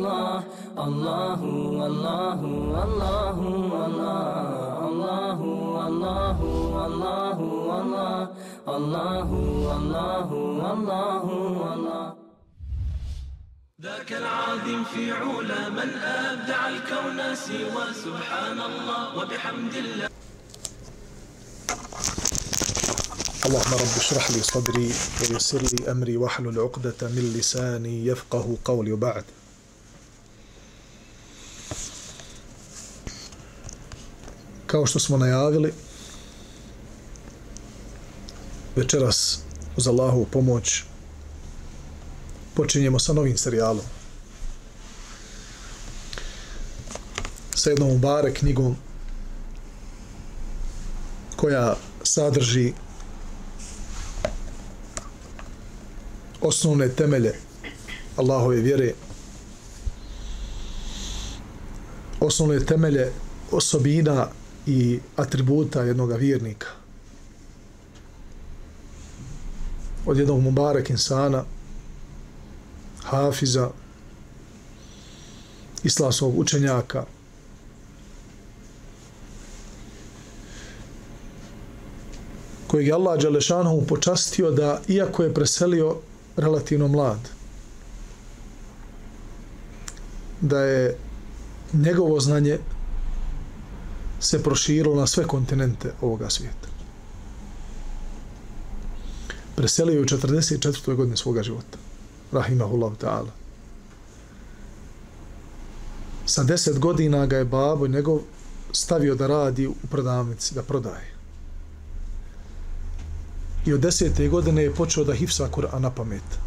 الله. الله والله والله الله الله الله. الله الله الله الله. الله ذاك العظيم في علا من أبدع الكون سوى سبحان الله. وبحمد الله. اللهم رب اشرح لي صدري ويسر لي أمري واحلل عقدة من لساني يفقه قولي. وبعد Kao što smo najavili, večeras uz Allahovu pomoć počinjemo sa novim serijalom. Sa jednom bare knjigom koja sadrži osnovne temelje Allahove vjere, osnovne temelje osobina i atributa jednog vjernika. Od jednog Mubarak insana, Hafiza, islamskog učenjaka, kojeg je Allah Đalešanohu počastio da, iako je preselio relativno mlad, da je njegovo znanje se proširilo na sve kontinente ovoga svijeta. Preselio je u 44. godine svoga života. Rahimahullahu ta'ala. Sa deset godina ga je babo njegov stavio da radi u prodavnici, da prodaje. I od desete godine je počeo da hifsa Kur'an na pamet.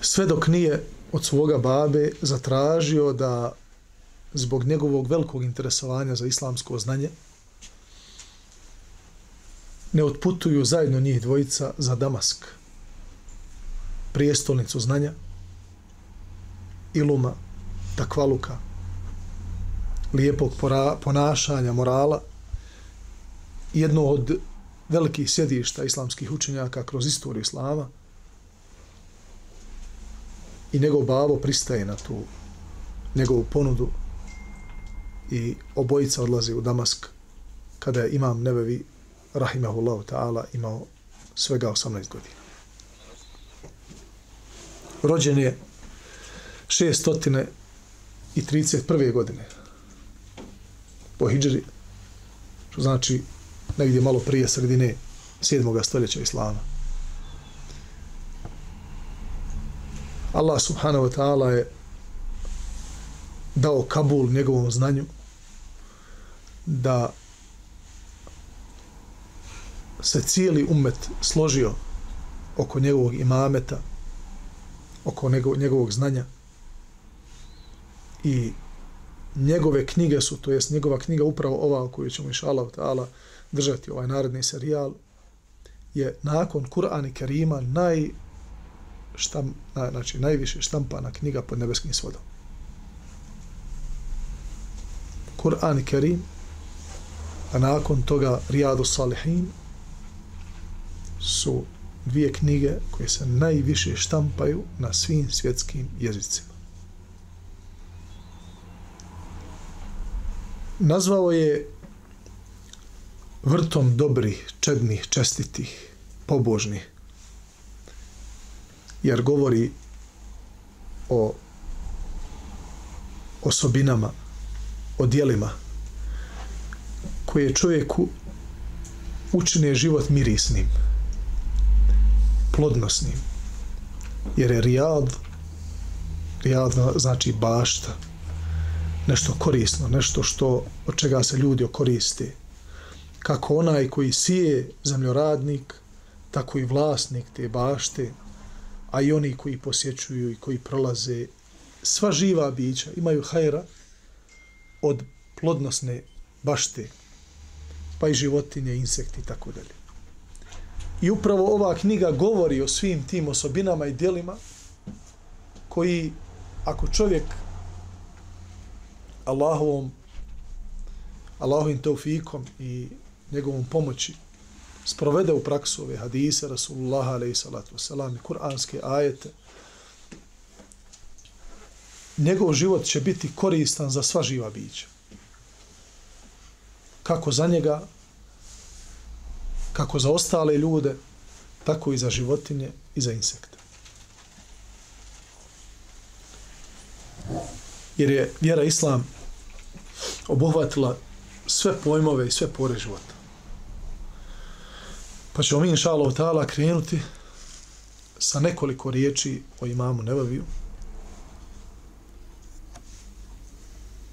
Sve dok nije od svoga babe zatražio da zbog njegovog velikog interesovanja za islamsko znanje ne otputuju zajedno njih dvojica za Damask, prijestolnicu znanja, iluma, takvaluka, lijepog ponašanja, morala, jedno od velikih sjedišta islamskih učenjaka kroz istoriju islama i njegov babo pristaje na tu njegovu ponudu i obojica odlazi u Damask kada je imam Nebevi rahimahullahu ta'ala imao svega 18 godina. Rođen je 631. godine po Hidžri, što znači negdje malo prije sredine 7. stoljeća Islama. Allah subhanahu wa ta'ala je dao Kabul njegovom znanju da se cijeli umet složio oko njegovog imameta, oko njegovog znanja. I njegove knjige su, to jest njegova knjiga upravo ova o kojoj ćemo inša Allah ta'ala držati ovaj naredni serijal, je nakon Kur'ana Kerima naj, štam, na, znači, najviše štampana knjiga pod nebeskim svodom. Kur'an i Kerim, a nakon toga Rijadu Salihin, su dvije knjige koje se najviše štampaju na svim svjetskim jezicima. Nazvao je vrtom dobrih, čednih, čestitih, pobožnih, jer govori o osobinama, o dijelima koje čovjeku učine život mirisnim, plodnosnim. Jer je rijad, rijad znači bašta, nešto korisno, nešto što od čega se ljudi koriste, kako onaj koji sije zemljoradnik, tako i vlasnik te bašte, a i oni koji posjećuju i koji prolaze, sva živa bića imaju hajra od plodnosne bašte, pa i životinje, insekti i tako dalje. I upravo ova knjiga govori o svim tim osobinama i dijelima koji, ako čovjek Allahovom Allahovim teufikom i njegovom pomoći sprovede u praksu ove hadise Rasulullah alaihi salatu wasalam i kuranske ajete, njegov život će biti koristan za sva živa bića. Kako za njega, kako za ostale ljude, tako i za životinje i za insekte. Jer je vjera Islam obuhvatila sve pojmove i sve pore života. Pa ćemo mi, inša Allah, ta'ala, krenuti sa nekoliko riječi o imamu Nebaviju.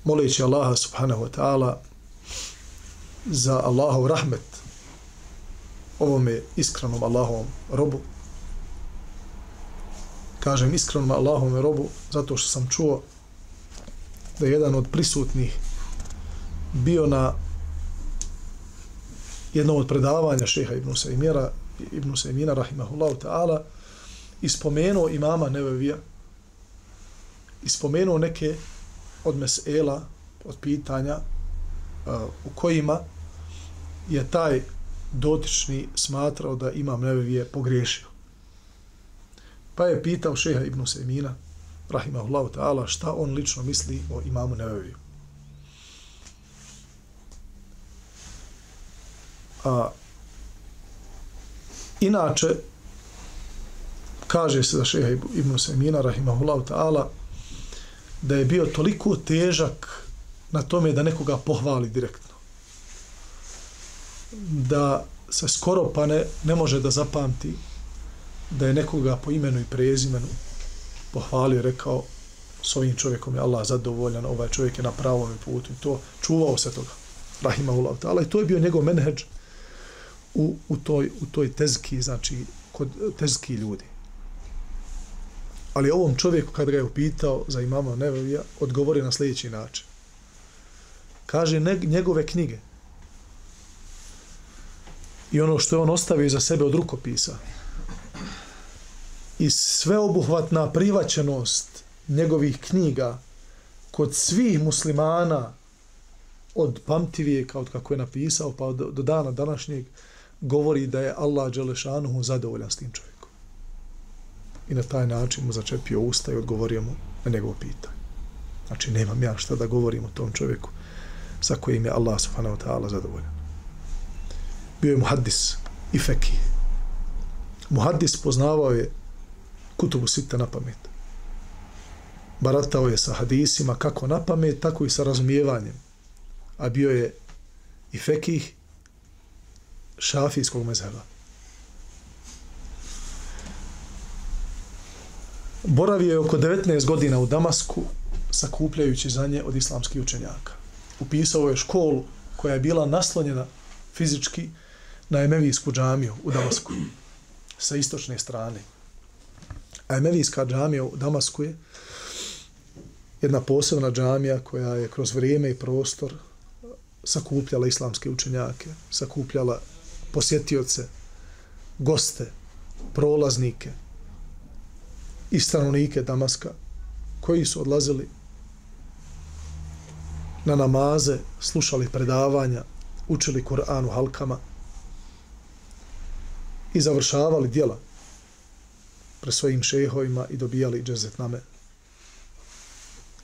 Moleći Allaha subhanahu wa ta'ala za Allahov rahmet ovome iskrenom Allahovom robu. Kažem iskrenom Allahovom robu zato što sam čuo da je jedan od prisutnih bio na jednom od predavanja šeha Ibn Sejmira, Ibn Sejmina, rahimahullahu ta'ala, ispomenuo imama Nevevija, ispomenuo neke od mesela, od pitanja uh, u kojima je taj dotični smatrao da imam Nevevije pogriješio. Pa je pitao šeha Ibn Sejmina, rahimahullahu ta'ala, šta on lično misli o imamu Neveviju. A, inače, kaže se za šeha Ibn Semina, rahimahullahu ta'ala, da je bio toliko težak na tome da nekoga pohvali direktno. Da se skoro pa ne, ne može da zapamti da je nekoga po imenu i prezimenu pohvalio rekao s ovim čovjekom je Allah zadovoljan, ovaj čovjek je na pravom putu i to čuvao se toga. Rahimahullahu ta'ala i to je bio njegov menheđ u, u, toj, u toj tezki, znači kod tezki ljudi. Ali ovom čovjeku kad ga je upitao za imama Nevevija, odgovori na sljedeći način. Kaže ne, njegove knjige i ono što je on ostavio za sebe od rukopisa i sveobuhvatna privaćenost njegovih knjiga kod svih muslimana od pamtivijeka, od kako je napisao, pa do, do dana današnjeg, govori da je Allah Đelešanuhu zadovoljan s tim čovjekom. I na taj način mu začepio usta i odgovorio mu na njegovo pitanje. Znači, nemam ja šta da govorim o tom čovjeku sa kojim je Allah subhanahu wa ta'ala zadovoljan. Bio je muhaddis i feki. Muhaddis poznavao je kutubu sita na pamet. Baratao je sa hadisima kako na pamet, tako i sa razumijevanjem. A bio je i fekih šafijskog mezheba. Boravio je oko 19 godina u Damasku sakupljajući za nje od islamskih učenjaka. Upisao je školu koja je bila naslonjena fizički na Emevijsku džamiju u Damasku sa istočne strane. A Emevijska džamija u Damasku je jedna posebna džamija koja je kroz vrijeme i prostor sakupljala islamske učenjake, sakupljala posjetioce, goste, prolaznike i stanovnike Damaska koji su odlazili na namaze, slušali predavanja, učili Kur'an u halkama i završavali dijela pre svojim šehovima i dobijali džezetname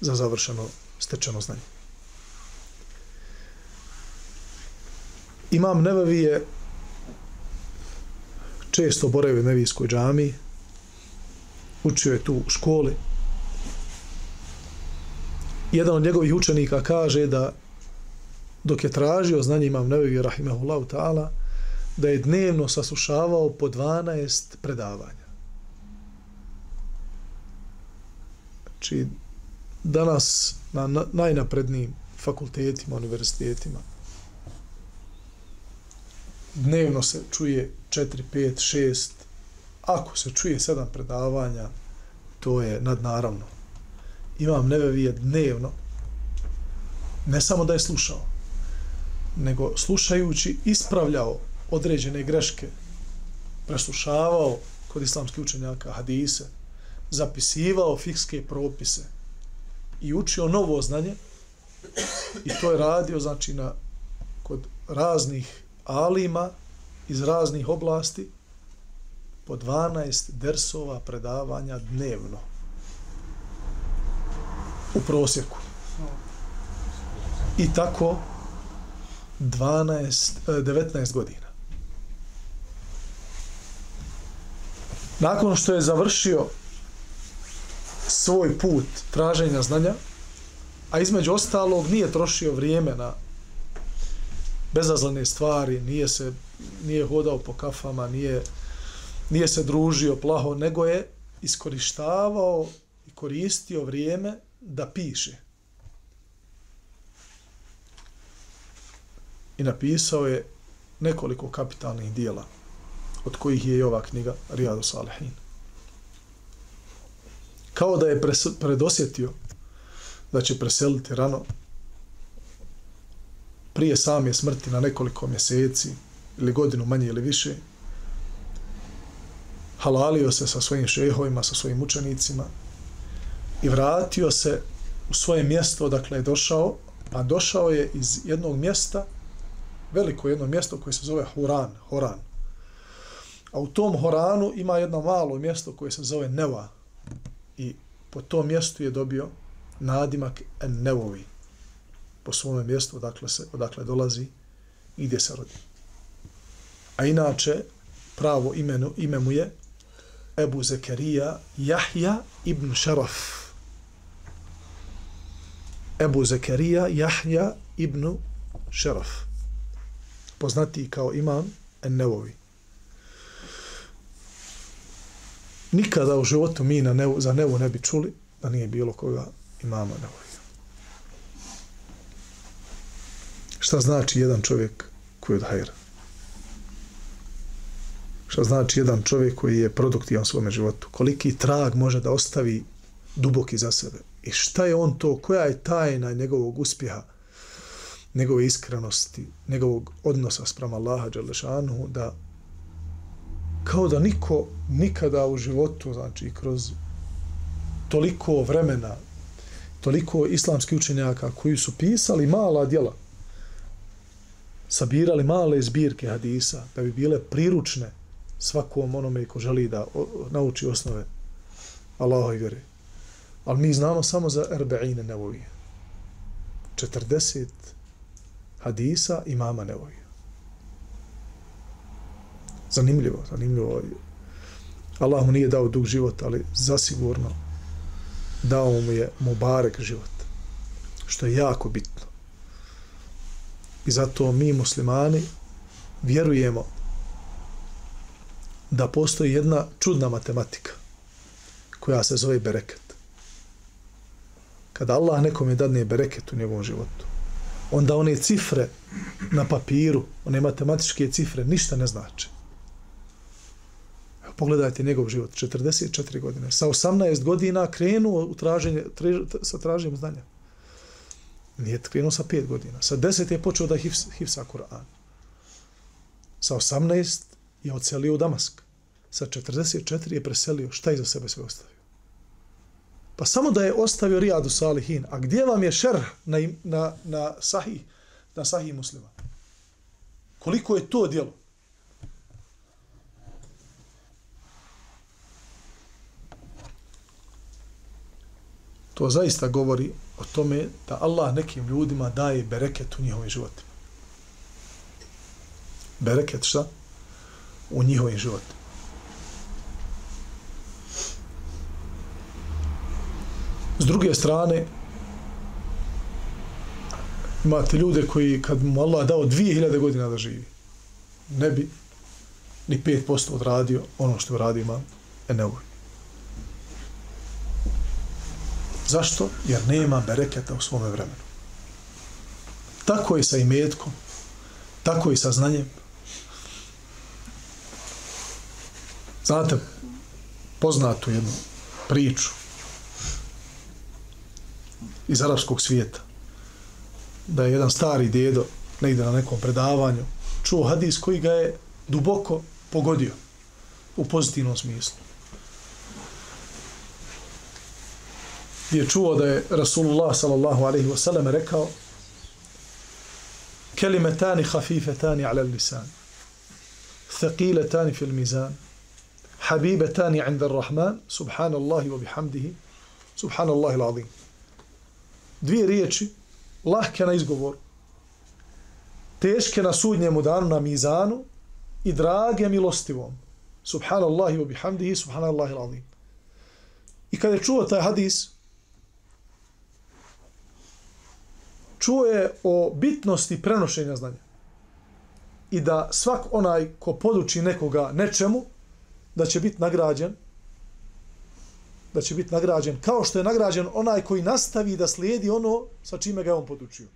za završeno stečeno znanje. Imam Nevevi je često boravio u Nevijskoj džami, učio je tu u školi. Jedan od njegovih učenika kaže da dok je tražio znanje imam Nevevi Rahimahullahu ta'ala, da je dnevno saslušavao po 12 predavanja. Znači, danas na najnaprednijim fakultetima, univerzitetima, dnevno se čuje 4, 5, 6, ako se čuje 7 predavanja, to je nadnaravno. Imam nevevije dnevno, ne samo da je slušao, nego slušajući ispravljao određene greške, preslušavao kod islamskih učenjaka hadise, zapisivao fikske propise i učio novo znanje i to je radio znači na kod raznih alima iz raznih oblasti po 12 dersova predavanja dnevno. U prosjeku. I tako 12, 19 e, godina. Nakon što je završio svoj put traženja znanja, a između ostalog nije trošio vrijeme na bezazlene stvari, nije se nije hodao po kafama, nije nije se družio plaho, nego je iskorištavao i koristio vrijeme da piše. I napisao je nekoliko kapitalnih dijela, od kojih je i ova knjiga Rijadu Salihin. Kao da je predosjetio da će preseliti rano prije same smrti na nekoliko mjeseci ili godinu manje ili više, halalio se sa svojim šehovima, sa svojim učenicima i vratio se u svoje mjesto odakle je došao, a došao je iz jednog mjesta, veliko jedno mjesto koje se zove Huran, Horan. A u tom Horanu ima jedno malo mjesto koje se zove Neva. I po tom mjestu je dobio nadimak Nevovi. Po svom mjestu odakle, se, odakle dolazi i gdje se rodi. A inače, pravo imenu, ime mu je Ebu Zekerija Jahja ibn Šaraf. Ebu Zekerija Jahja ibn Šaraf. Poznati kao imam Ennevovi. Nikada u životu mi na nevu, za nevu ne bi čuli da nije bilo koga imama Nevovi. Šta znači jedan čovjek koji je od hajra? Šta znači jedan čovjek koji je produktivan u svome životu, koliki trag može da ostavi duboki za sebe? I šta je on to, koja je tajna njegovog uspjeha, njegove iskrenosti, njegovog odnosa sprem Allaha Đelešanu, da kao da niko nikada u životu, znači kroz toliko vremena, toliko islamskih učenjaka koji su pisali mala djela, sabirali male zbirke hadisa, da bi bile priručne svakom onome ko želi da nauči osnove Allahove vjere. Ali mi znamo samo za Erbe'ine Nevovije. 40 hadisa imama Nevovije. Zanimljivo, zanimljivo. Allah mu nije dao dug život, ali zasigurno dao mu je mubarek život. Što je jako bitno. I zato mi muslimani vjerujemo da postoji jedna čudna matematika koja se zove bereket. Kada Allah nekom je dadne bereket u njegovom životu, onda one cifre na papiru, one matematičke cifre, ništa ne znači. Evo, pogledajte njegov život, 44 godine. Sa 18 godina krenuo u traženje, tre, sa traženjem znanja. Nije krenuo sa pet godina. Sa 10 je počeo da hifs, hifsa Kur'an. Sa 18 je ocelio u Damask. Sa 44 je preselio. Šta je za sebe sve ostavio? Pa samo da je ostavio Rijadu Salihin. A gdje vam je šer na, na, na sahih, na sahih muslima? Koliko je to djelo? To zaista govori o tome da Allah nekim ljudima daje bereket u njihovim životima. Bereket šta? u njihovim životima. S druge strane, imate ljude koji kad mu Allah dao 2000 godina da živi, ne bi ni 5% odradio ono što radi imam Eneuj. Zašto? Jer nema bereketa u svome vremenu. Tako je sa imetkom, tako i sa znanjem, Znate, poznatu jednu priču iz arapskog svijeta, da je jedan stari dedo negdje na nekom predavanju čuo hadis koji ga je duboko pogodio u pozitivnom smislu. Je čuo da je Rasulullah sallallahu alaihi wa sallam rekao kelimetani hafifetani ala lisan thaqiletani fil mizan, habibetani inda rahman, subhanallahi wa bihamdihi, subhanallahi l'azim. Dvije riječi, lahke na izgovor, teške na sudnjemu danu, na mizanu i drage milostivom. Subhanallahi wa bihamdihi, subhanallahi l'azim. I kada je čuo taj hadis, čuo je o bitnosti prenošenja znanja. I da svak onaj ko poduči nekoga nečemu, da će biti nagrađen, da će biti nagrađen kao što je nagrađen onaj koji nastavi da slijedi ono sa čime ga je on podučio.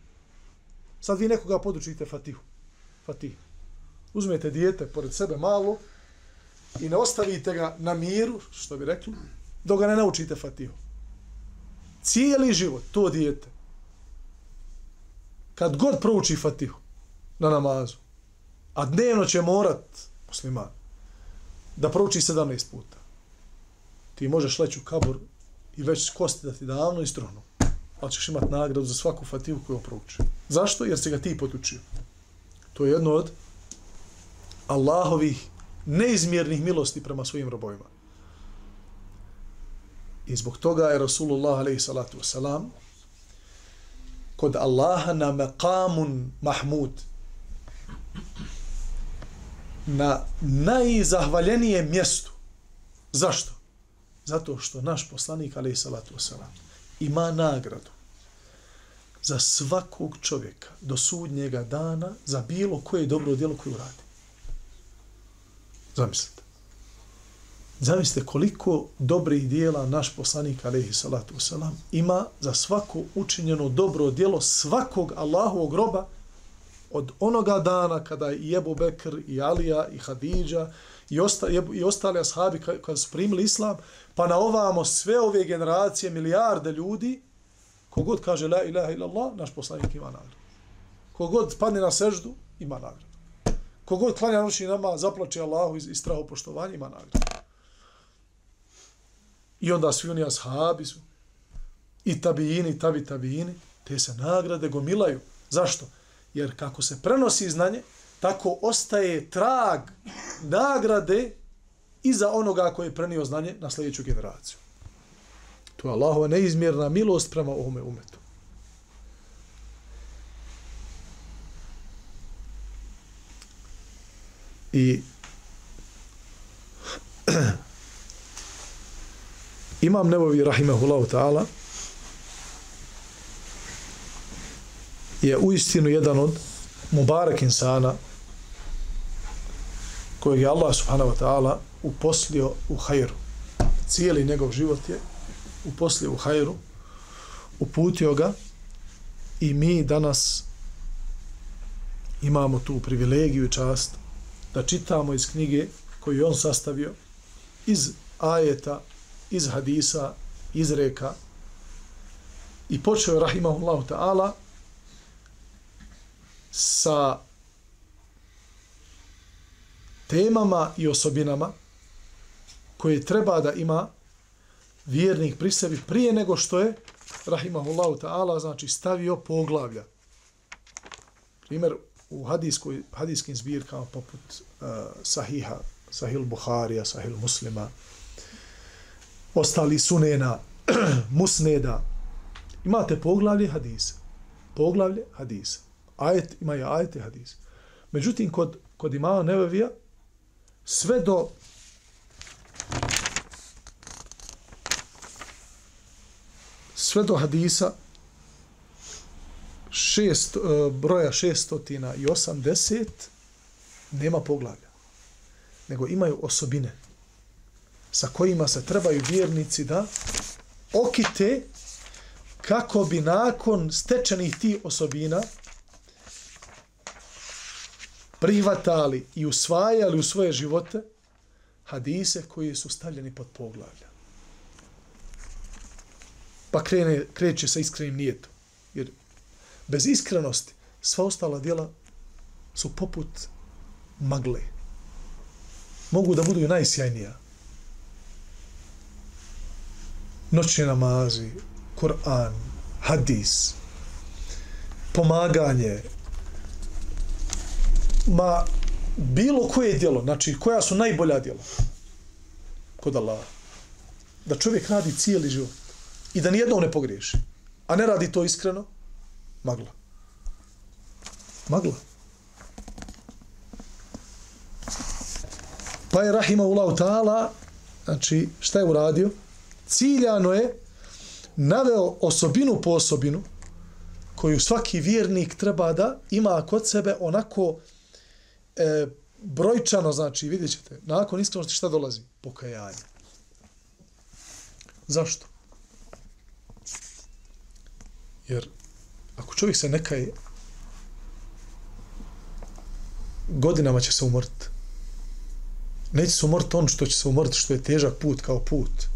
Sad vi nekoga podučite Fatihu. Fatih. Uzmete dijete pored sebe malo i ne ostavite ga na miru, što bi rekli, dok ga ne naučite Fatihu. Cijeli život, to dijete, kad god prouči Fatihu na namazu, a dnevno će morat, musliman, da prouči 17 puta, ti možeš leći u kabor i već kosti da ti davno istruhnu, ali ćeš imat nagradu za svaku Fatihu koju prouči. Zašto? Jer se ga ti potučio. To je jedno od Allahovih neizmjernih milosti prema svojim robovima. I zbog toga je Rasulullah alaihi salatu wasalam kod Allaha na maqamun mahmud na najzahvaljenije mjestu. Zašto? Zato što naš poslanik, alaih salatu wasalam, ima nagradu za svakog čovjeka do sudnjega dana za bilo koje dobro djelo koje uradi. Zamislite. Zamislite koliko dobrih dijela naš poslanik, alaihi salatu wasalam, ima za svako učinjeno dobro djelo svakog Allahovog groba od onoga dana kada i Ebu Bekr, i Alija, i Hadidža, i, osta, i ostali ashabi kada su primili islam, pa na ovamo sve ove generacije, milijarde ljudi, kogod kaže la ilaha illallah, naš poslanik ima nagradu. Kogod padne na seždu, ima nagradu. Kogod klanja noći nama, zaplače Allahu iz, iz strahu poštovanja, ima nagradu. I onda svi oni ashabi su, i tabijini, i tabi tabijini, te se nagrade gomilaju. Zašto? Jer kako se prenosi znanje, tako ostaje trag nagrade iza onoga koji je prenio znanje na sljedeću generaciju. To je Allahova neizmjerna milost prema ovome umetu. I Imam Nevovi rahimehullahu ta'ala je uistinu jedan od mubarak insana kojeg je Allah subhanahu wa ta'ala uposlio u hajru. Cijeli njegov život je uposlio u hajru, uputio ga i mi danas imamo tu privilegiju i čast da čitamo iz knjige koju je on sastavio iz ajeta, iz hadisa, iz reka i počeo je rahimahullahu ta'ala sa temama i osobinama koje treba da ima vjernik pri sebi prije nego što je rahimahullahu ta'ala znači stavio poglavlja. Primjer u hadiskoj, hadiskim zbirkama poput uh, Sahiha, Sahil Buharija, Sahil Muslima, ostali sunena, musneda, imate poglavlje hadisa. Poglavlje hadisa ajet, imaju ajete hadis. Međutim, kod, kod imama Nevevija, sve do sve do hadisa šest, e, broja šestotina i osamdeset nema poglavlja. Nego imaju osobine sa kojima se trebaju vjernici da okite kako bi nakon stečenih ti osobina prihvatali i usvajali u svoje živote hadise koji su stavljeni pod poglavlja. Pa krene, kreće sa iskrenim nijetom. Jer bez iskrenosti sva ostala djela su poput magle. Mogu da budu i najsjajnija. Noćni namazi, Kur'an, hadis, pomaganje, ma bilo koje djelo, znači koja su najbolja djela kod Allaha. Da čovjek radi cijeli život i da nijednom ne pogriješi. A ne radi to iskreno, magla. Magla. Pa je Rahimahullahu ta'ala, znači šta je uradio? Ciljano je naveo osobinu po osobinu koju svaki vjernik treba da ima kod sebe onako e, brojčano, znači vidjet ćete, nakon iskrenosti šta dolazi? Pokajanje. Zašto? Jer ako čovjek se nekaj godinama će se umrti. Neće se umrti on što će se umrti, što je težak put kao put.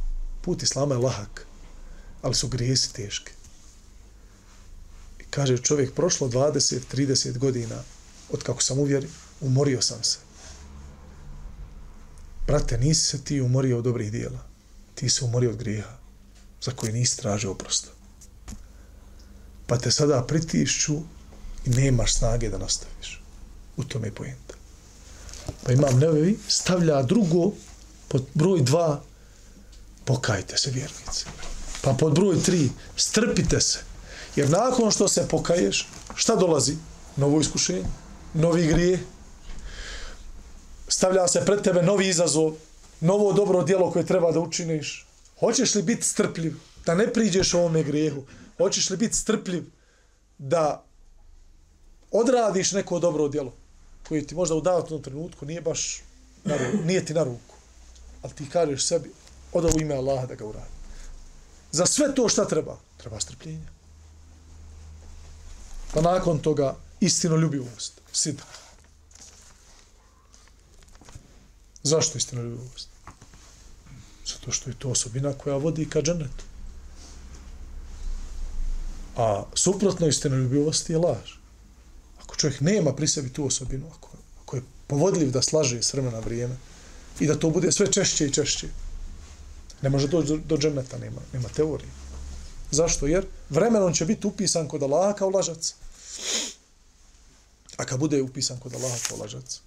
Put Islama je lahak, ali su grijesi teške. I kaže čovjek, prošlo 20-30 godina od kako sam uvjerio, umorio sam se. Brate, nisi se ti umorio od dobrih dijela. Ti se umorio od grijeha za koje nisi tražio oprosta. Pa te sada pritišću i nemaš snage da nastaviš. U tome je pojenta. Pa imam nevevi, stavlja drugo, pod broj dva, pokajte se vjernici. Pa pod broj tri, strpite se. Jer nakon što se pokaješ, šta dolazi? Novo iskušenje, novi grije, stavlja se pred tebe novi izazov, novo dobro djelo koje treba da učiniš. Hoćeš li biti strpljiv da ne priđeš ovome grijehu? Hoćeš li biti strpljiv da odradiš neko dobro djelo koje ti možda u datom trenutku nije baš na ruku, nije ti na ruku. Ali ti kažeš sebi, oda u ime Allaha da ga uradi. Za sve to šta treba? Treba strpljenje. Pa nakon toga istinoljubivost, ljubivost. Zašto istinoljubivost? Zato što je to osobina koja vodi ka dženetu. A suprotno istinoljubivosti je laž. Ako čovjek nema pri sebi tu osobinu, ako, ako je povodljiv da slaže s vremena vrijeme i da to bude sve češće i češće, ne može doći do, do dženeta, nema, nema teorije. Zašto? Jer vremenom će biti upisan kod Allaha kao lažac. A kad bude upisan kod Allaha kao lažac,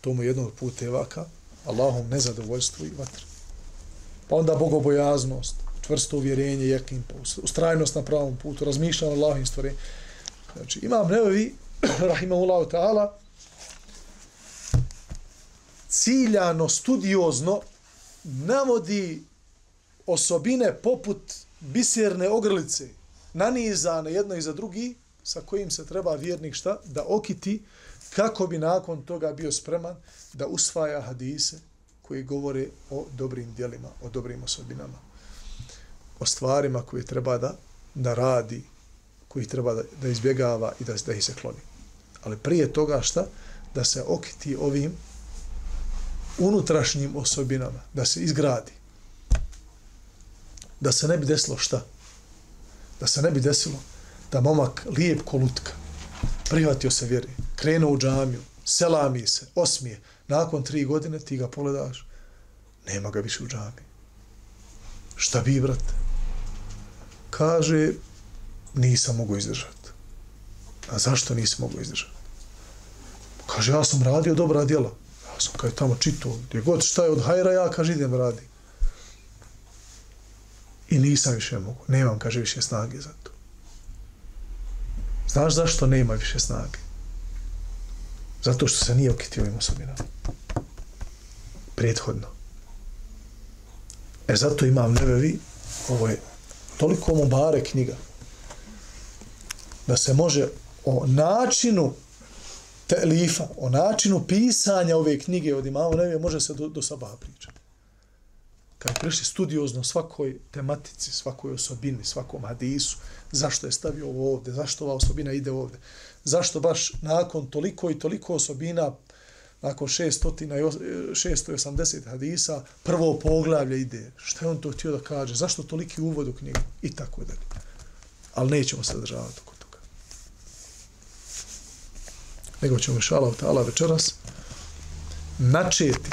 to mu je jedno od putevaka, Allahom nezadovoljstvu i vatr. Pa onda bogobojaznost, čvrsto uvjerenje, jakim pa ustrajnost na pravom putu, razmišljanje o Allahim stvari. Znači, imam neovi, rahimahullahu ta'ala, ciljano, studiozno, navodi osobine poput biserne ogrlice, nanizane jedno iza drugi, sa kojim se treba vjernik šta? Da okiti kako bi nakon toga bio spreman da usvaja hadise koji govore o dobrim dijelima, o dobrim osobinama, o stvarima koje treba da, da radi, koji treba da, da izbjegava i da, da ih se kloni. Ali prije toga šta? Da se okiti ovim unutrašnjim osobinama, da se izgradi. Da se ne bi desilo šta? Da se ne bi desilo da momak lijep kolutka, prihvatio se vjeri, krenuo u džamiju, selami se, osmije, nakon tri godine ti ga pogledaš, nema ga više u džamiji. Šta bi, brate? Kaže, nisam mogu izdržati. A zašto nisam mogu izdržati? Kaže, ja sam radio dobra djela. Ja sam kaj tamo čitao, gdje god šta je od hajra, ja kaže, idem radim. I nisam više mogu. Nemam, kaže, više snage za to. Znaš zašto nema više snage? Zato što se nije okitio ovim osobinama. Prethodno. E zato imam nevevi, ovo je toliko mu bare knjiga, da se može o načinu telifa, o načinu pisanja ove knjige od imamo nevevi, može se do, do sabaha pričati. Kad je prišli studiozno svakoj tematici, svakoj osobini, svakom hadisu, zašto je stavio ovo ovde, zašto ova osobina ide ovde, zašto baš nakon toliko i toliko osobina, nakon 680 hadisa, prvo poglavlje ide. Šta je on to htio da kaže? Zašto toliki uvod u knjigu? I tako dalje. Ali nećemo se državati oko toga. Nego ćemo šala od tala večeras načeti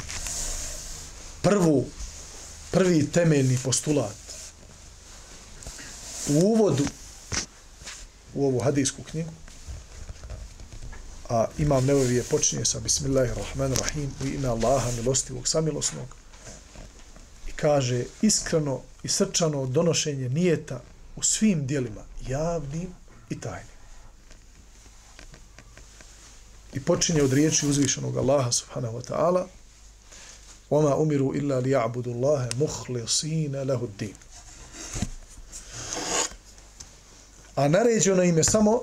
prvu, prvi temeljni postulat u uvodu u ovu hadijsku knjigu, a imam nevovije počinje sa Bismillahirrahmanirrahim u ime Allaha milostivog samilosnog i kaže iskreno i srčano donošenje nijeta u svim dijelima, javnim i tajnim. I počinje od riječi uzvišenog Allaha subhanahu wa ta'ala وَمَا أُمِرُوا إِلَّا لِيَعْبُدُ اللَّهَ مُخْلِصِينَ لَهُ الدِّينَ A naređeno im je samo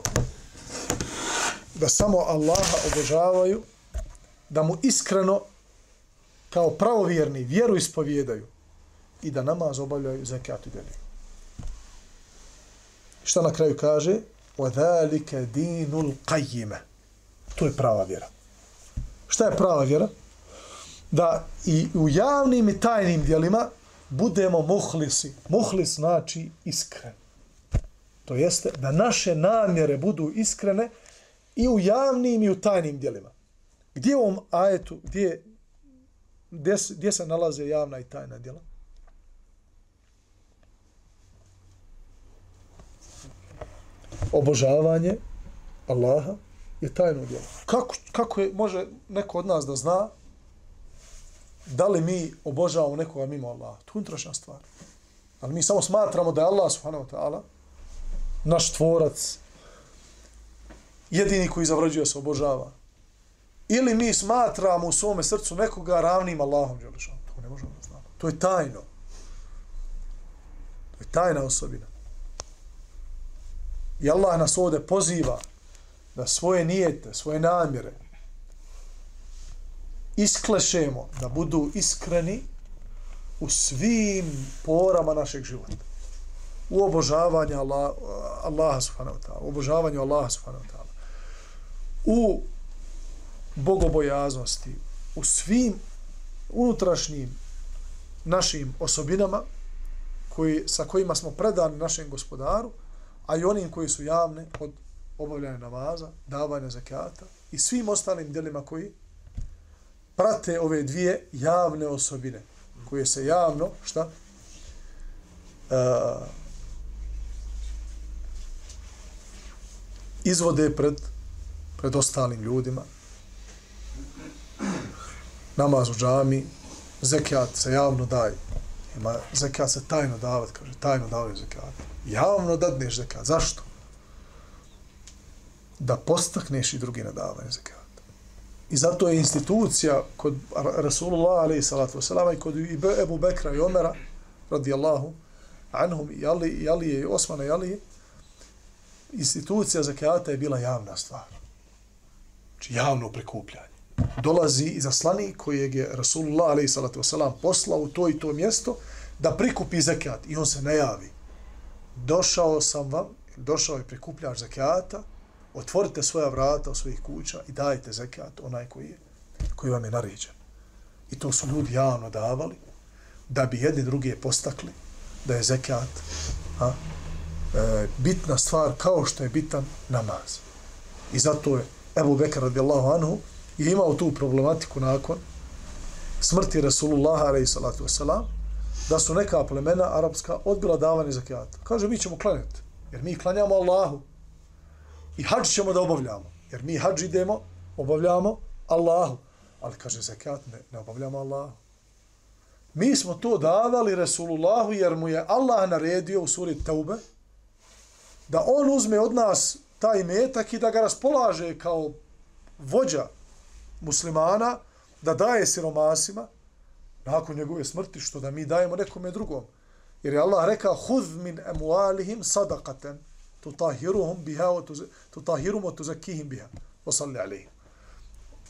da samo Allaha obožavaju, da mu iskreno kao pravovjerni vjeru ispovjedaju i da namaz obavljaju zekat i deliju. Šta na kraju kaže? وَذَلِكَ دِينُ الْقَيِّمَ To je prava vjera. Šta je prava vjera? Da i u javnim i tajnim dijelima budemo muhlisi. Muhlis znači iskren. To jeste da naše namjere budu iskrene i u javnim i u tajnim dijelima. Gdje u ovom ajetu, gdje, gdje, gdje se nalaze javna i tajna djela? Obožavanje Allaha je tajno djelo. Kako, kako je, može neko od nas da zna da li mi obožavamo nekoga mimo Allaha? To je unutrašnja stvar. Ali mi samo smatramo da je Allah subhanahu wa ta'ala naš tvorac, jedini koji zavrađuje se obožava. Ili mi smatramo u svome srcu nekoga ravnim Allahom Đelešan. To ne možemo da znamo. To je tajno. To je tajna osobina. I Allah nas ovdje poziva da svoje nijete, svoje namjere isklešemo, da budu iskreni u svim porama našeg života. U obožavanju Allah, Allaha subhanahu wa ta'ala. U obožavanju Allaha subhanahu wa ta'ala u bogobojaznosti, u svim unutrašnjim našim osobinama koji, sa kojima smo predani našem gospodaru, a i onim koji su javne od obavljanja namaza, davanja zakata i svim ostalim djelima koji prate ove dvije javne osobine koje se javno, šta? E, izvode pred pred ostalim ljudima. Namaz u džami, zekijat se javno daje. Ima zekijat se tajno davat, kaže, tajno davaju zekijat. Javno dadneš zekijat. Zašto? Da postakneš i drugi na davanje zekijat. I zato je institucija kod Rasulullah alaih salatu wasalama i kod Ebu Bekra i Omera radijallahu anhum i Ali, i Ali i Osmana i Ali institucija zakijata je bila javna stvar. Znači javno prikupljanje. Dolazi i aslani kojeg je Rasulullah a.s. poslao u to i to mjesto da prikupi zakijat i on se ne javi. Došao sam vam, došao je prikupljač zakijata, otvorite svoja vrata u svojih kuća i dajte zekat onaj koji je, koji vam je naređen. I to su ljudi javno davali da bi jedni drugi postakli da je zekat a, e, bitna stvar kao što je bitan namaz. I zato je Ebu Bekar radijallahu anhu je imao tu problematiku nakon smrti Rasulullah alaihi wasalam da su neka plemena arapska odbila davanje zakijata. Kaže, mi ćemo klanjati, jer mi klanjamo Allahu i hađ ćemo da obavljamo, jer mi hađ idemo, obavljamo Allahu. Ali kaže, zekat ne, ne obavljamo Allahu. Mi smo to davali Resulullahu jer mu je Allah naredio u suri Teube da on uzme od nas taj metak i da ga raspolaže kao vođa muslimana, da daje siromasima nakon njegove smrti, što da mi dajemo nekome drugom. Jer je Allah rekao, hudh min emualihim sadakaten, tutahiruhum biha, wa tutahirum wa tuzakihim biha. wa salli alayhi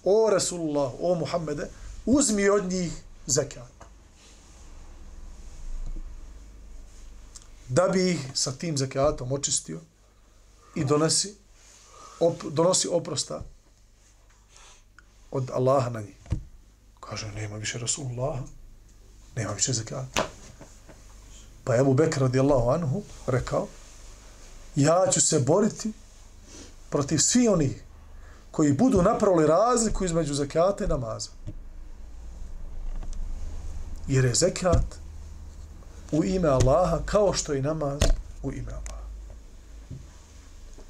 O Rasulullah, o Muhammede, uzmi od njih zekat. Da bi ih sa tim zekatom očistio, i donosi, op, donosi oprosta od Allaha na njih. Kaže, nema više Rasulullah, nema više zakata. Pa Ebu Bekr radijallahu anhu rekao, ja ću se boriti protiv svi onih koji budu napravili razliku između zakata i namaza. Jer je zekijat u ime Allaha kao što je namaz u ime Allaha.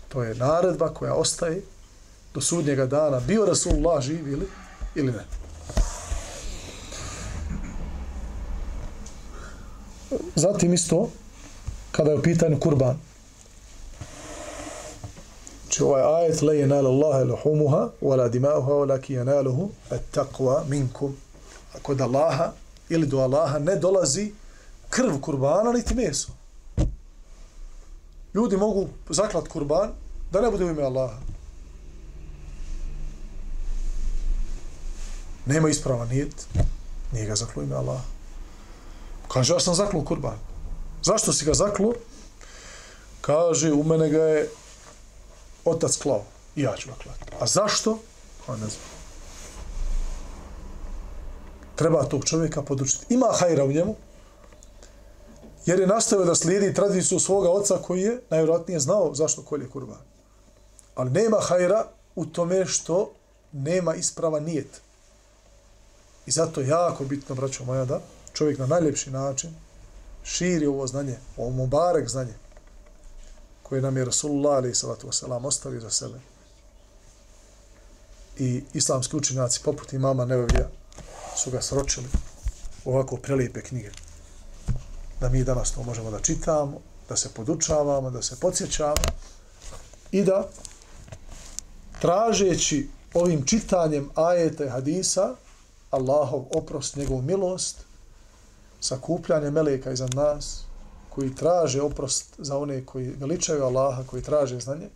To je naredba koja ostaje do sudnjega dana, bio Rasulullah živ ili, ili ne. Zatim isto, kada je u pitanju kurban, znači ovaj ajet, la jenal Allahe luhumuha, wala dimauha, wala ki at-taqwa minkum. Ako da Allaha ili do Allaha ne dolazi krv kurbana, niti meso. Ljudi mogu zaklat kurban da ne bude u ime Allaha. Nema isprava nijet, nije ga zaklo ime Allaha. Kaže, ja sam zaklo kurban. Zašto si ga zaklo? Kaže, u mene ga je otac klao. I ja ću ga klati. A zašto? Pa ne znam. Treba tog čovjeka podučiti. Ima hajra u njemu, jer je nastavio da slijedi tradiciju svoga oca koji je najvjerojatnije znao zašto kolje kurban. Ali nema hajra u tome što nema isprava nijet. I zato je jako bitno, braćo moja, da čovjek na najljepši način širi ovo znanje, ovo mubarek znanje, koje nam je Rasulullah alaih salatu wasalam ostavio za sebe. I islamski učinjaci poput imama Nevevija su ga sročili u ovako prelijepe knjige. Da mi danas to možemo da čitamo, da se podučavamo, da se podsjećamo i da tražeći ovim čitanjem ajeta i hadisa Allahov oprost, njegov milost, sakupljanje meleka iza nas, koji traže oprost za one koji veličaju Allaha, koji traže znanje,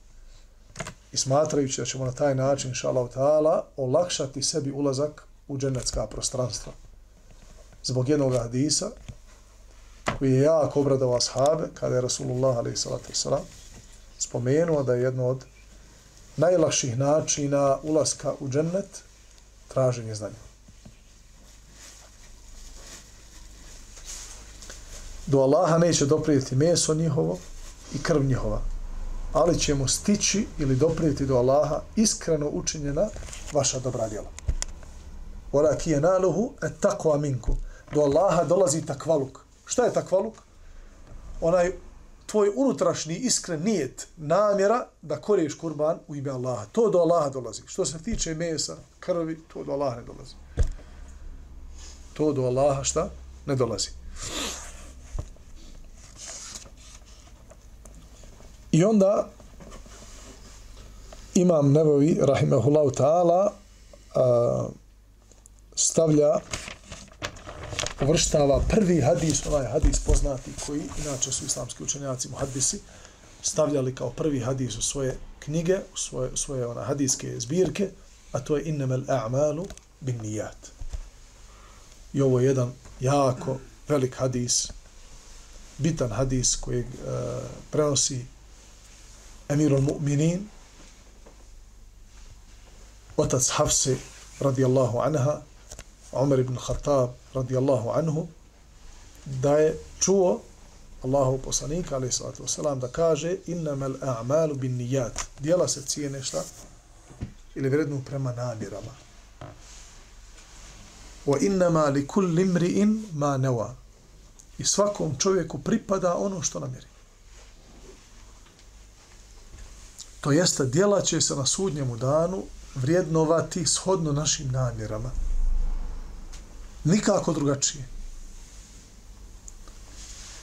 i smatrajući da ćemo na taj način, inša Allah ta'ala, olakšati sebi ulazak u dženecka prostranstva. Zbog jednog hadisa, koji je jako obradao ashabe, kada je Rasulullah a.s. spomenuo da je jedno od najlakših načina ulaska u džennet traženje znanja. Do Allaha neće doprijeti meso njihovo i krv njihova, ali ćemo stići ili doprijeti do Allaha iskreno učinjena vaša dobra djela. Ora ki je naluhu et tako aminku. Do Allaha dolazi takvaluk. Šta je takvaluk? Onaj tvoj unutrašnji iskren nijet, namjera da koriješ kurban u ime Allaha. To do Allaha dolazi. Što se tiče mesa, krvi, to do Allaha ne dolazi. To do Allaha šta? Ne dolazi. I onda imam Nevovi, rahimahullahu ta'ala, stavlja, uvrštava prvi hadis, onaj hadis poznati koji inače su islamski učenjaci muhadisi, stavljali kao prvi hadis u svoje knjige, u svoje, svoje ona hadijske zbirke, a to je innamel a'malu bin nijat. I ovo je jedan jako velik hadis, bitan hadis kojeg e, prenosi emirul mu'minin, otac Hafse radijallahu anha, Umar ibn Khattab radijallahu anhu, da je čuo Allahu poslanika, alaih salatu wasalam, da kaže innamel a'malu bin nijat. Dijela se cijene šta? Ili vrednu prema namirama. Wa innama li kulli imri'in ma nawa. I svakom čovjeku pripada ono što namjeri. To jeste, djela će se na sudnjemu danu vrijednovati shodno našim namjerama. Nikako drugačije.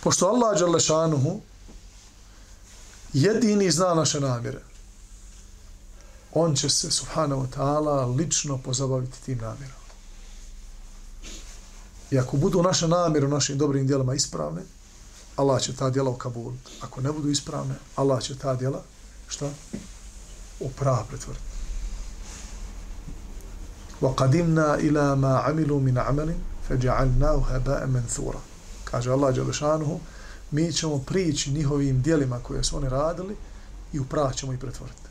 Pošto Allah Đalešanuhu jedini zna naše namjere, on će se, subhanahu ta'ala, lično pozabaviti tim namjerom. I ako budu naše namjere u našim dobrim djelama ispravne, Allah će ta djela ukabuliti. Ako ne budu ispravne, Allah će ta djela šta? U prava pretvoriti. وَقَدِمْنَا إِلَى مَا عَمِلُوا مِنْ عَمَلٍ فَجَعَلْنَاهُ هَبَاءً مَنْثُورًا Kaže Allah Đalešanuhu, mi ćemo prići njihovim dijelima koje su oni radili i u prava ćemo ih pretvoriti.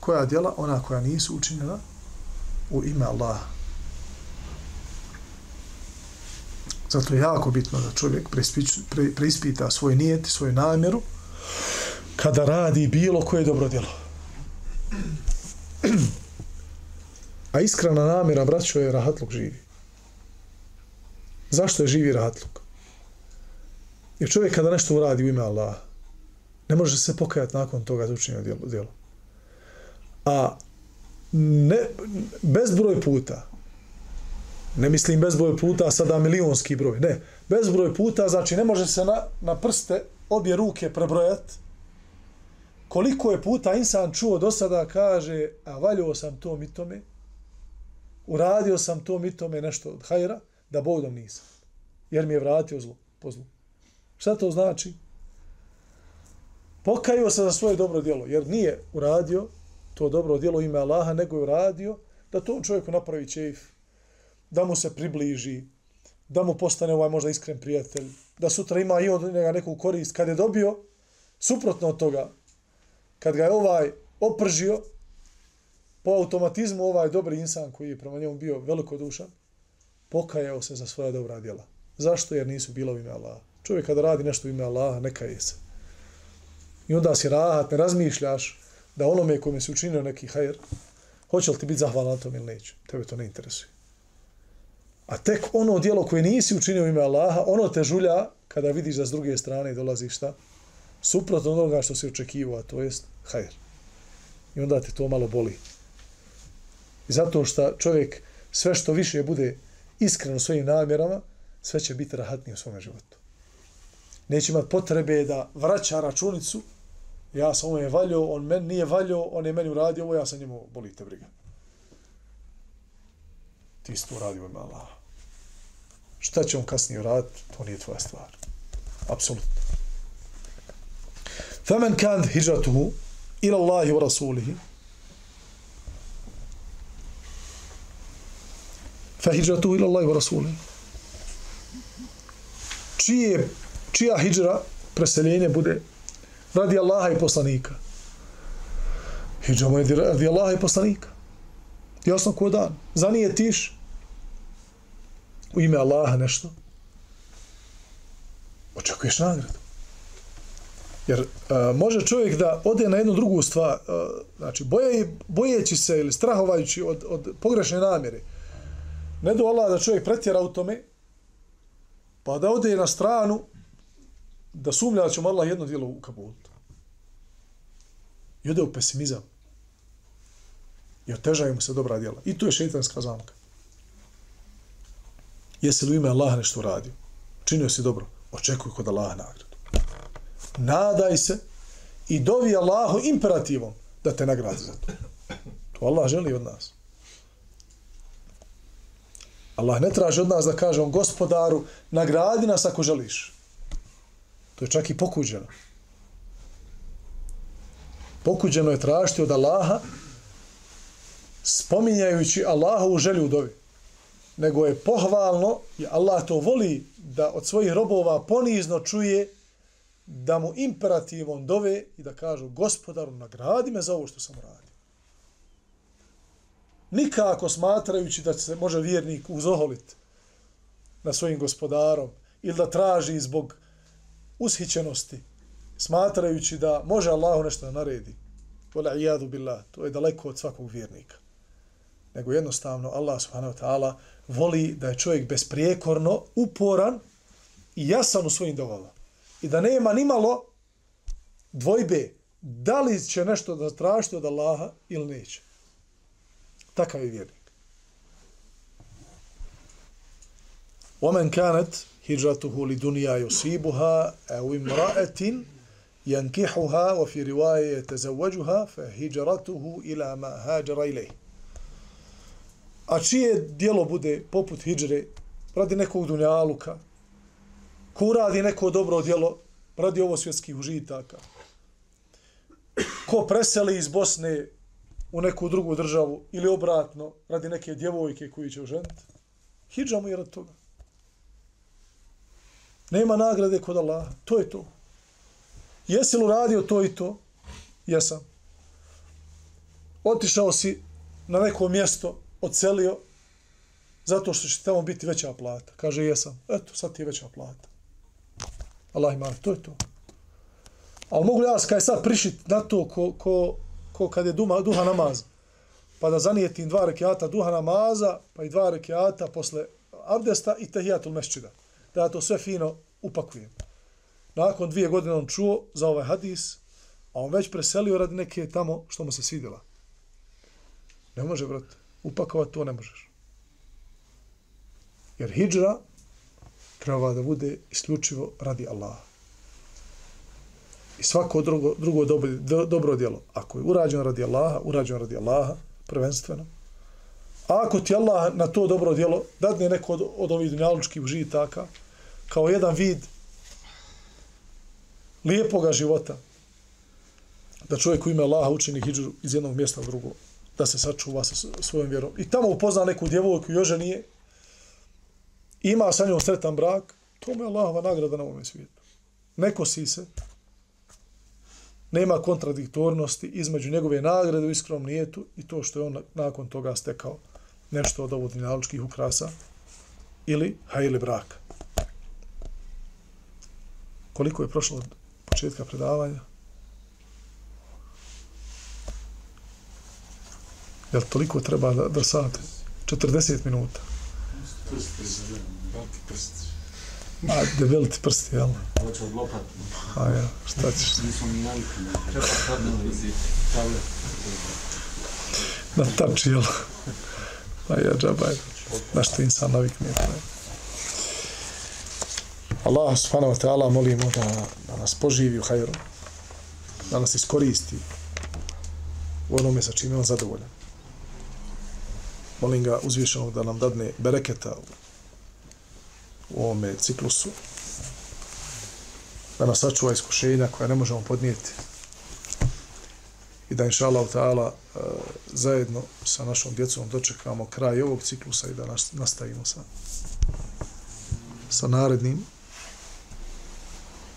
Koja dijela? Ona koja nisu učinjena u ime Allaha. Zato je jako bitno da čovjek preispita svoj nijet i svoju namjeru kada radi bilo koje dobro djelo. A iskrena namjera, braćo, je rahatluk živi. Zašto je živi rahatluk? Jer čovjek kada nešto uradi u ime Allaha, Ne može se pokajati nakon toga za učinjeno djelo. djelo. A ne, bezbroj puta, ne mislim bezbroj puta sada milionski broj, ne, bezbroj puta, znači ne može se na, na prste obje ruke prebrojat, koliko je puta insan čuo do sada kaže, a valjuo sam to i tome, uradio sam to i tome nešto od hajra, da Bogom nisam. Jer mi je vratio zlo, po zlu. Šta to znači? Pokajio se za svoje dobro djelo, jer nije uradio to dobro djelo ime Allaha, nego je uradio da tom čovjeku napravi čeif, da mu se približi, da mu postane ovaj možda iskren prijatelj, da sutra ima i od njega neku korist. Kad je dobio, suprotno od toga, kad ga je ovaj opržio, po automatizmu ovaj dobri insan koji je prema njemu bio velikodušan, pokajao se za svoja dobra djela. Zašto? Jer nisu bila u ime Allaha. Čovjek kada radi nešto u ime Allaha, neka je se. I onda si rahat, ne razmišljaš da onome kome si učinio neki hajer, hoće li ti biti zahvalan na tom ili neće. Tebe to ne interesuje. A tek ono dijelo koje nisi učinio ime Allaha, ono te žulja kada vidiš da s druge strane dolazi šta? Suprotno onoga što se očekivao, a to jest hajer. I onda te to malo boli. I zato što čovjek sve što više bude iskren u svojim namjerama, sve će biti rahatnije u svom životu. Neće imati potrebe da vraća računicu, ja sam ovo je valio, on meni nije valio, on je meni uradio ovo, ja sam njemu bolite briga. Ti si to uradio ima Allah. Šta će on kasnije uraditi, to nije tvoja stvar. Apsolutno. Femen kan hijratuhu ila Allahi wa rasulihi fa hijratuhu ila Allahi wa rasulihi čije čija hijra preseljenje bude radi Allaha i poslanika hijra je radi Allaha i poslanika jasno ko dan zanijetiš u ime Allaha nešto očekuješ nagradu Jer uh, može čovjek da ode na jednu drugu stvar, uh, znači boje, bojeći se ili strahovajući od, od pogrešne namjere, ne do Allah da čovjek pretjera u tome, pa da ode na stranu da sumlja da će Allah jedno dijelo u kabutu. I ode u pesimizam. I otežaju mu se dobra djela. I tu je šeitanska zamka. Jesi li u ime Allaha nešto uradio? Činio si dobro? Očekuj kod Allaha nagradu nadaj se i dovi Allahu imperativom da te nagradi za to. To Allah želi od nas. Allah ne traži od nas da kažemo gospodaru, nagradi nas ako želiš. To je čak i pokuđeno. Pokuđeno je tražiti od Allaha spominjajući Allahovu želju u dovi. Nego je pohvalno i Allah to voli da od svojih robova ponizno čuje da mu imperativom dove i da kažu gospodaru nagradi me za ovo što sam radio. Nikako smatrajući da se može vjernik uzoholiti na svojim gospodarom ili da traži zbog ushićenosti smatrajući da može Allahu nešto da naredi. Vala ijadu billah, to je daleko od svakog vjernika. Nego jednostavno Allah subhanahu wa ta'ala voli da je čovjek besprijekorno uporan i jasan u svojim dovama i da nema ni malo dvojbe da li će nešto da tražite od Allaha ili neće. Takav je vjernik. Omen kanet hijratuhu li dunija yusibuha au imra'atin yankihuha wa fi فهجرته إلى fa hijratuhu ila ma hajara. A čije dijelo bude poput hijre radi nekog dunjaluka, ko uradi neko dobro djelo radi ovo svjetskih užitaka, ko preseli iz Bosne u neku drugu državu ili obratno radi neke djevojke koji će oženiti, hijđa mu je rad toga. Nema nagrade kod Allaha. To je to. Jesi li uradio to i to? Jesam. Otišao si na neko mjesto, ocelio, zato što će tamo biti veća plata. Kaže, jesam. Eto, sad ti je veća plata. Allah ima, to je to. Ali mogu ja kaj sad prišit na to ko, ko, ko kad je duma, duha namaz, pa da zanijetim dva rekiata duha namaza, pa i dva rekiata posle abdesta i tehijatul mešćida. Da ja to sve fino upakujem. Nakon dvije godine on čuo za ovaj hadis, a on već preselio radi neke tamo što mu se svidjela. Ne može, brat upakovati to ne možeš. Jer hijđra treba da bude isključivo radi Allaha. I svako drugo, drugo dobro, dobro djelo, ako je urađeno radi Allaha, urađeno radi Allaha, prvenstveno. A ako ti Allah na to dobro djelo dadne neko od, od ovih dunjalučkih užitaka, kao jedan vid lijepoga života, da čovjek u ima Allaha učini hijđu iz jednog mjesta u drugo, da se sačuva sa svojom vjerom. I tamo upozna neku djevojku, još nije, ima sa njom sretan brak, to mu je Allahova nagrada na ovom svijetu. Neko si se, nema kontradiktornosti između njegove nagrade u iskrom nijetu i to što je on nakon toga stekao nešto od ovog dinaličkih ukrasa ili hajili braka. Koliko je prošlo od početka predavanja? Jel toliko treba da, da sate? 40 minuta. Ma, debeli ti prsti, jel? Hoće od lopat. A ja, šta ćeš? Nismo mi navikli. Treba padno iz tablet. Na tači, jel? Pa ja, džabaj. Na što insan navikne. pa. Allah subhanahu wa ta'ala molimo da, da nas poživi u hajru, da nas iskoristi u onome sa čime on zadovoljan. Molim ga uzvišenog da nam dadne bereketa u, ovome ciklusu, da nas sačuva iskušenja koja ne možemo podnijeti i da inša Allah ta'ala e, zajedno sa našom djecom dočekamo kraj ovog ciklusa i da nas, nastavimo sa, sa narednim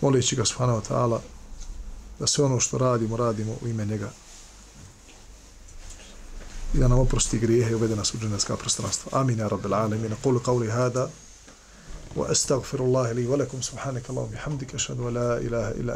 moleći ga subhanahu ta'ala da sve ono što radimo, radimo u ime njega i da nam oprosti grijehe i uvede nas u dženevska prostranstva. Amin, ja rabbil alamin. Kulu qavli hada wa astaghfirullahi li wa lakum subhanaka Allahum bihamdika ashhadu an la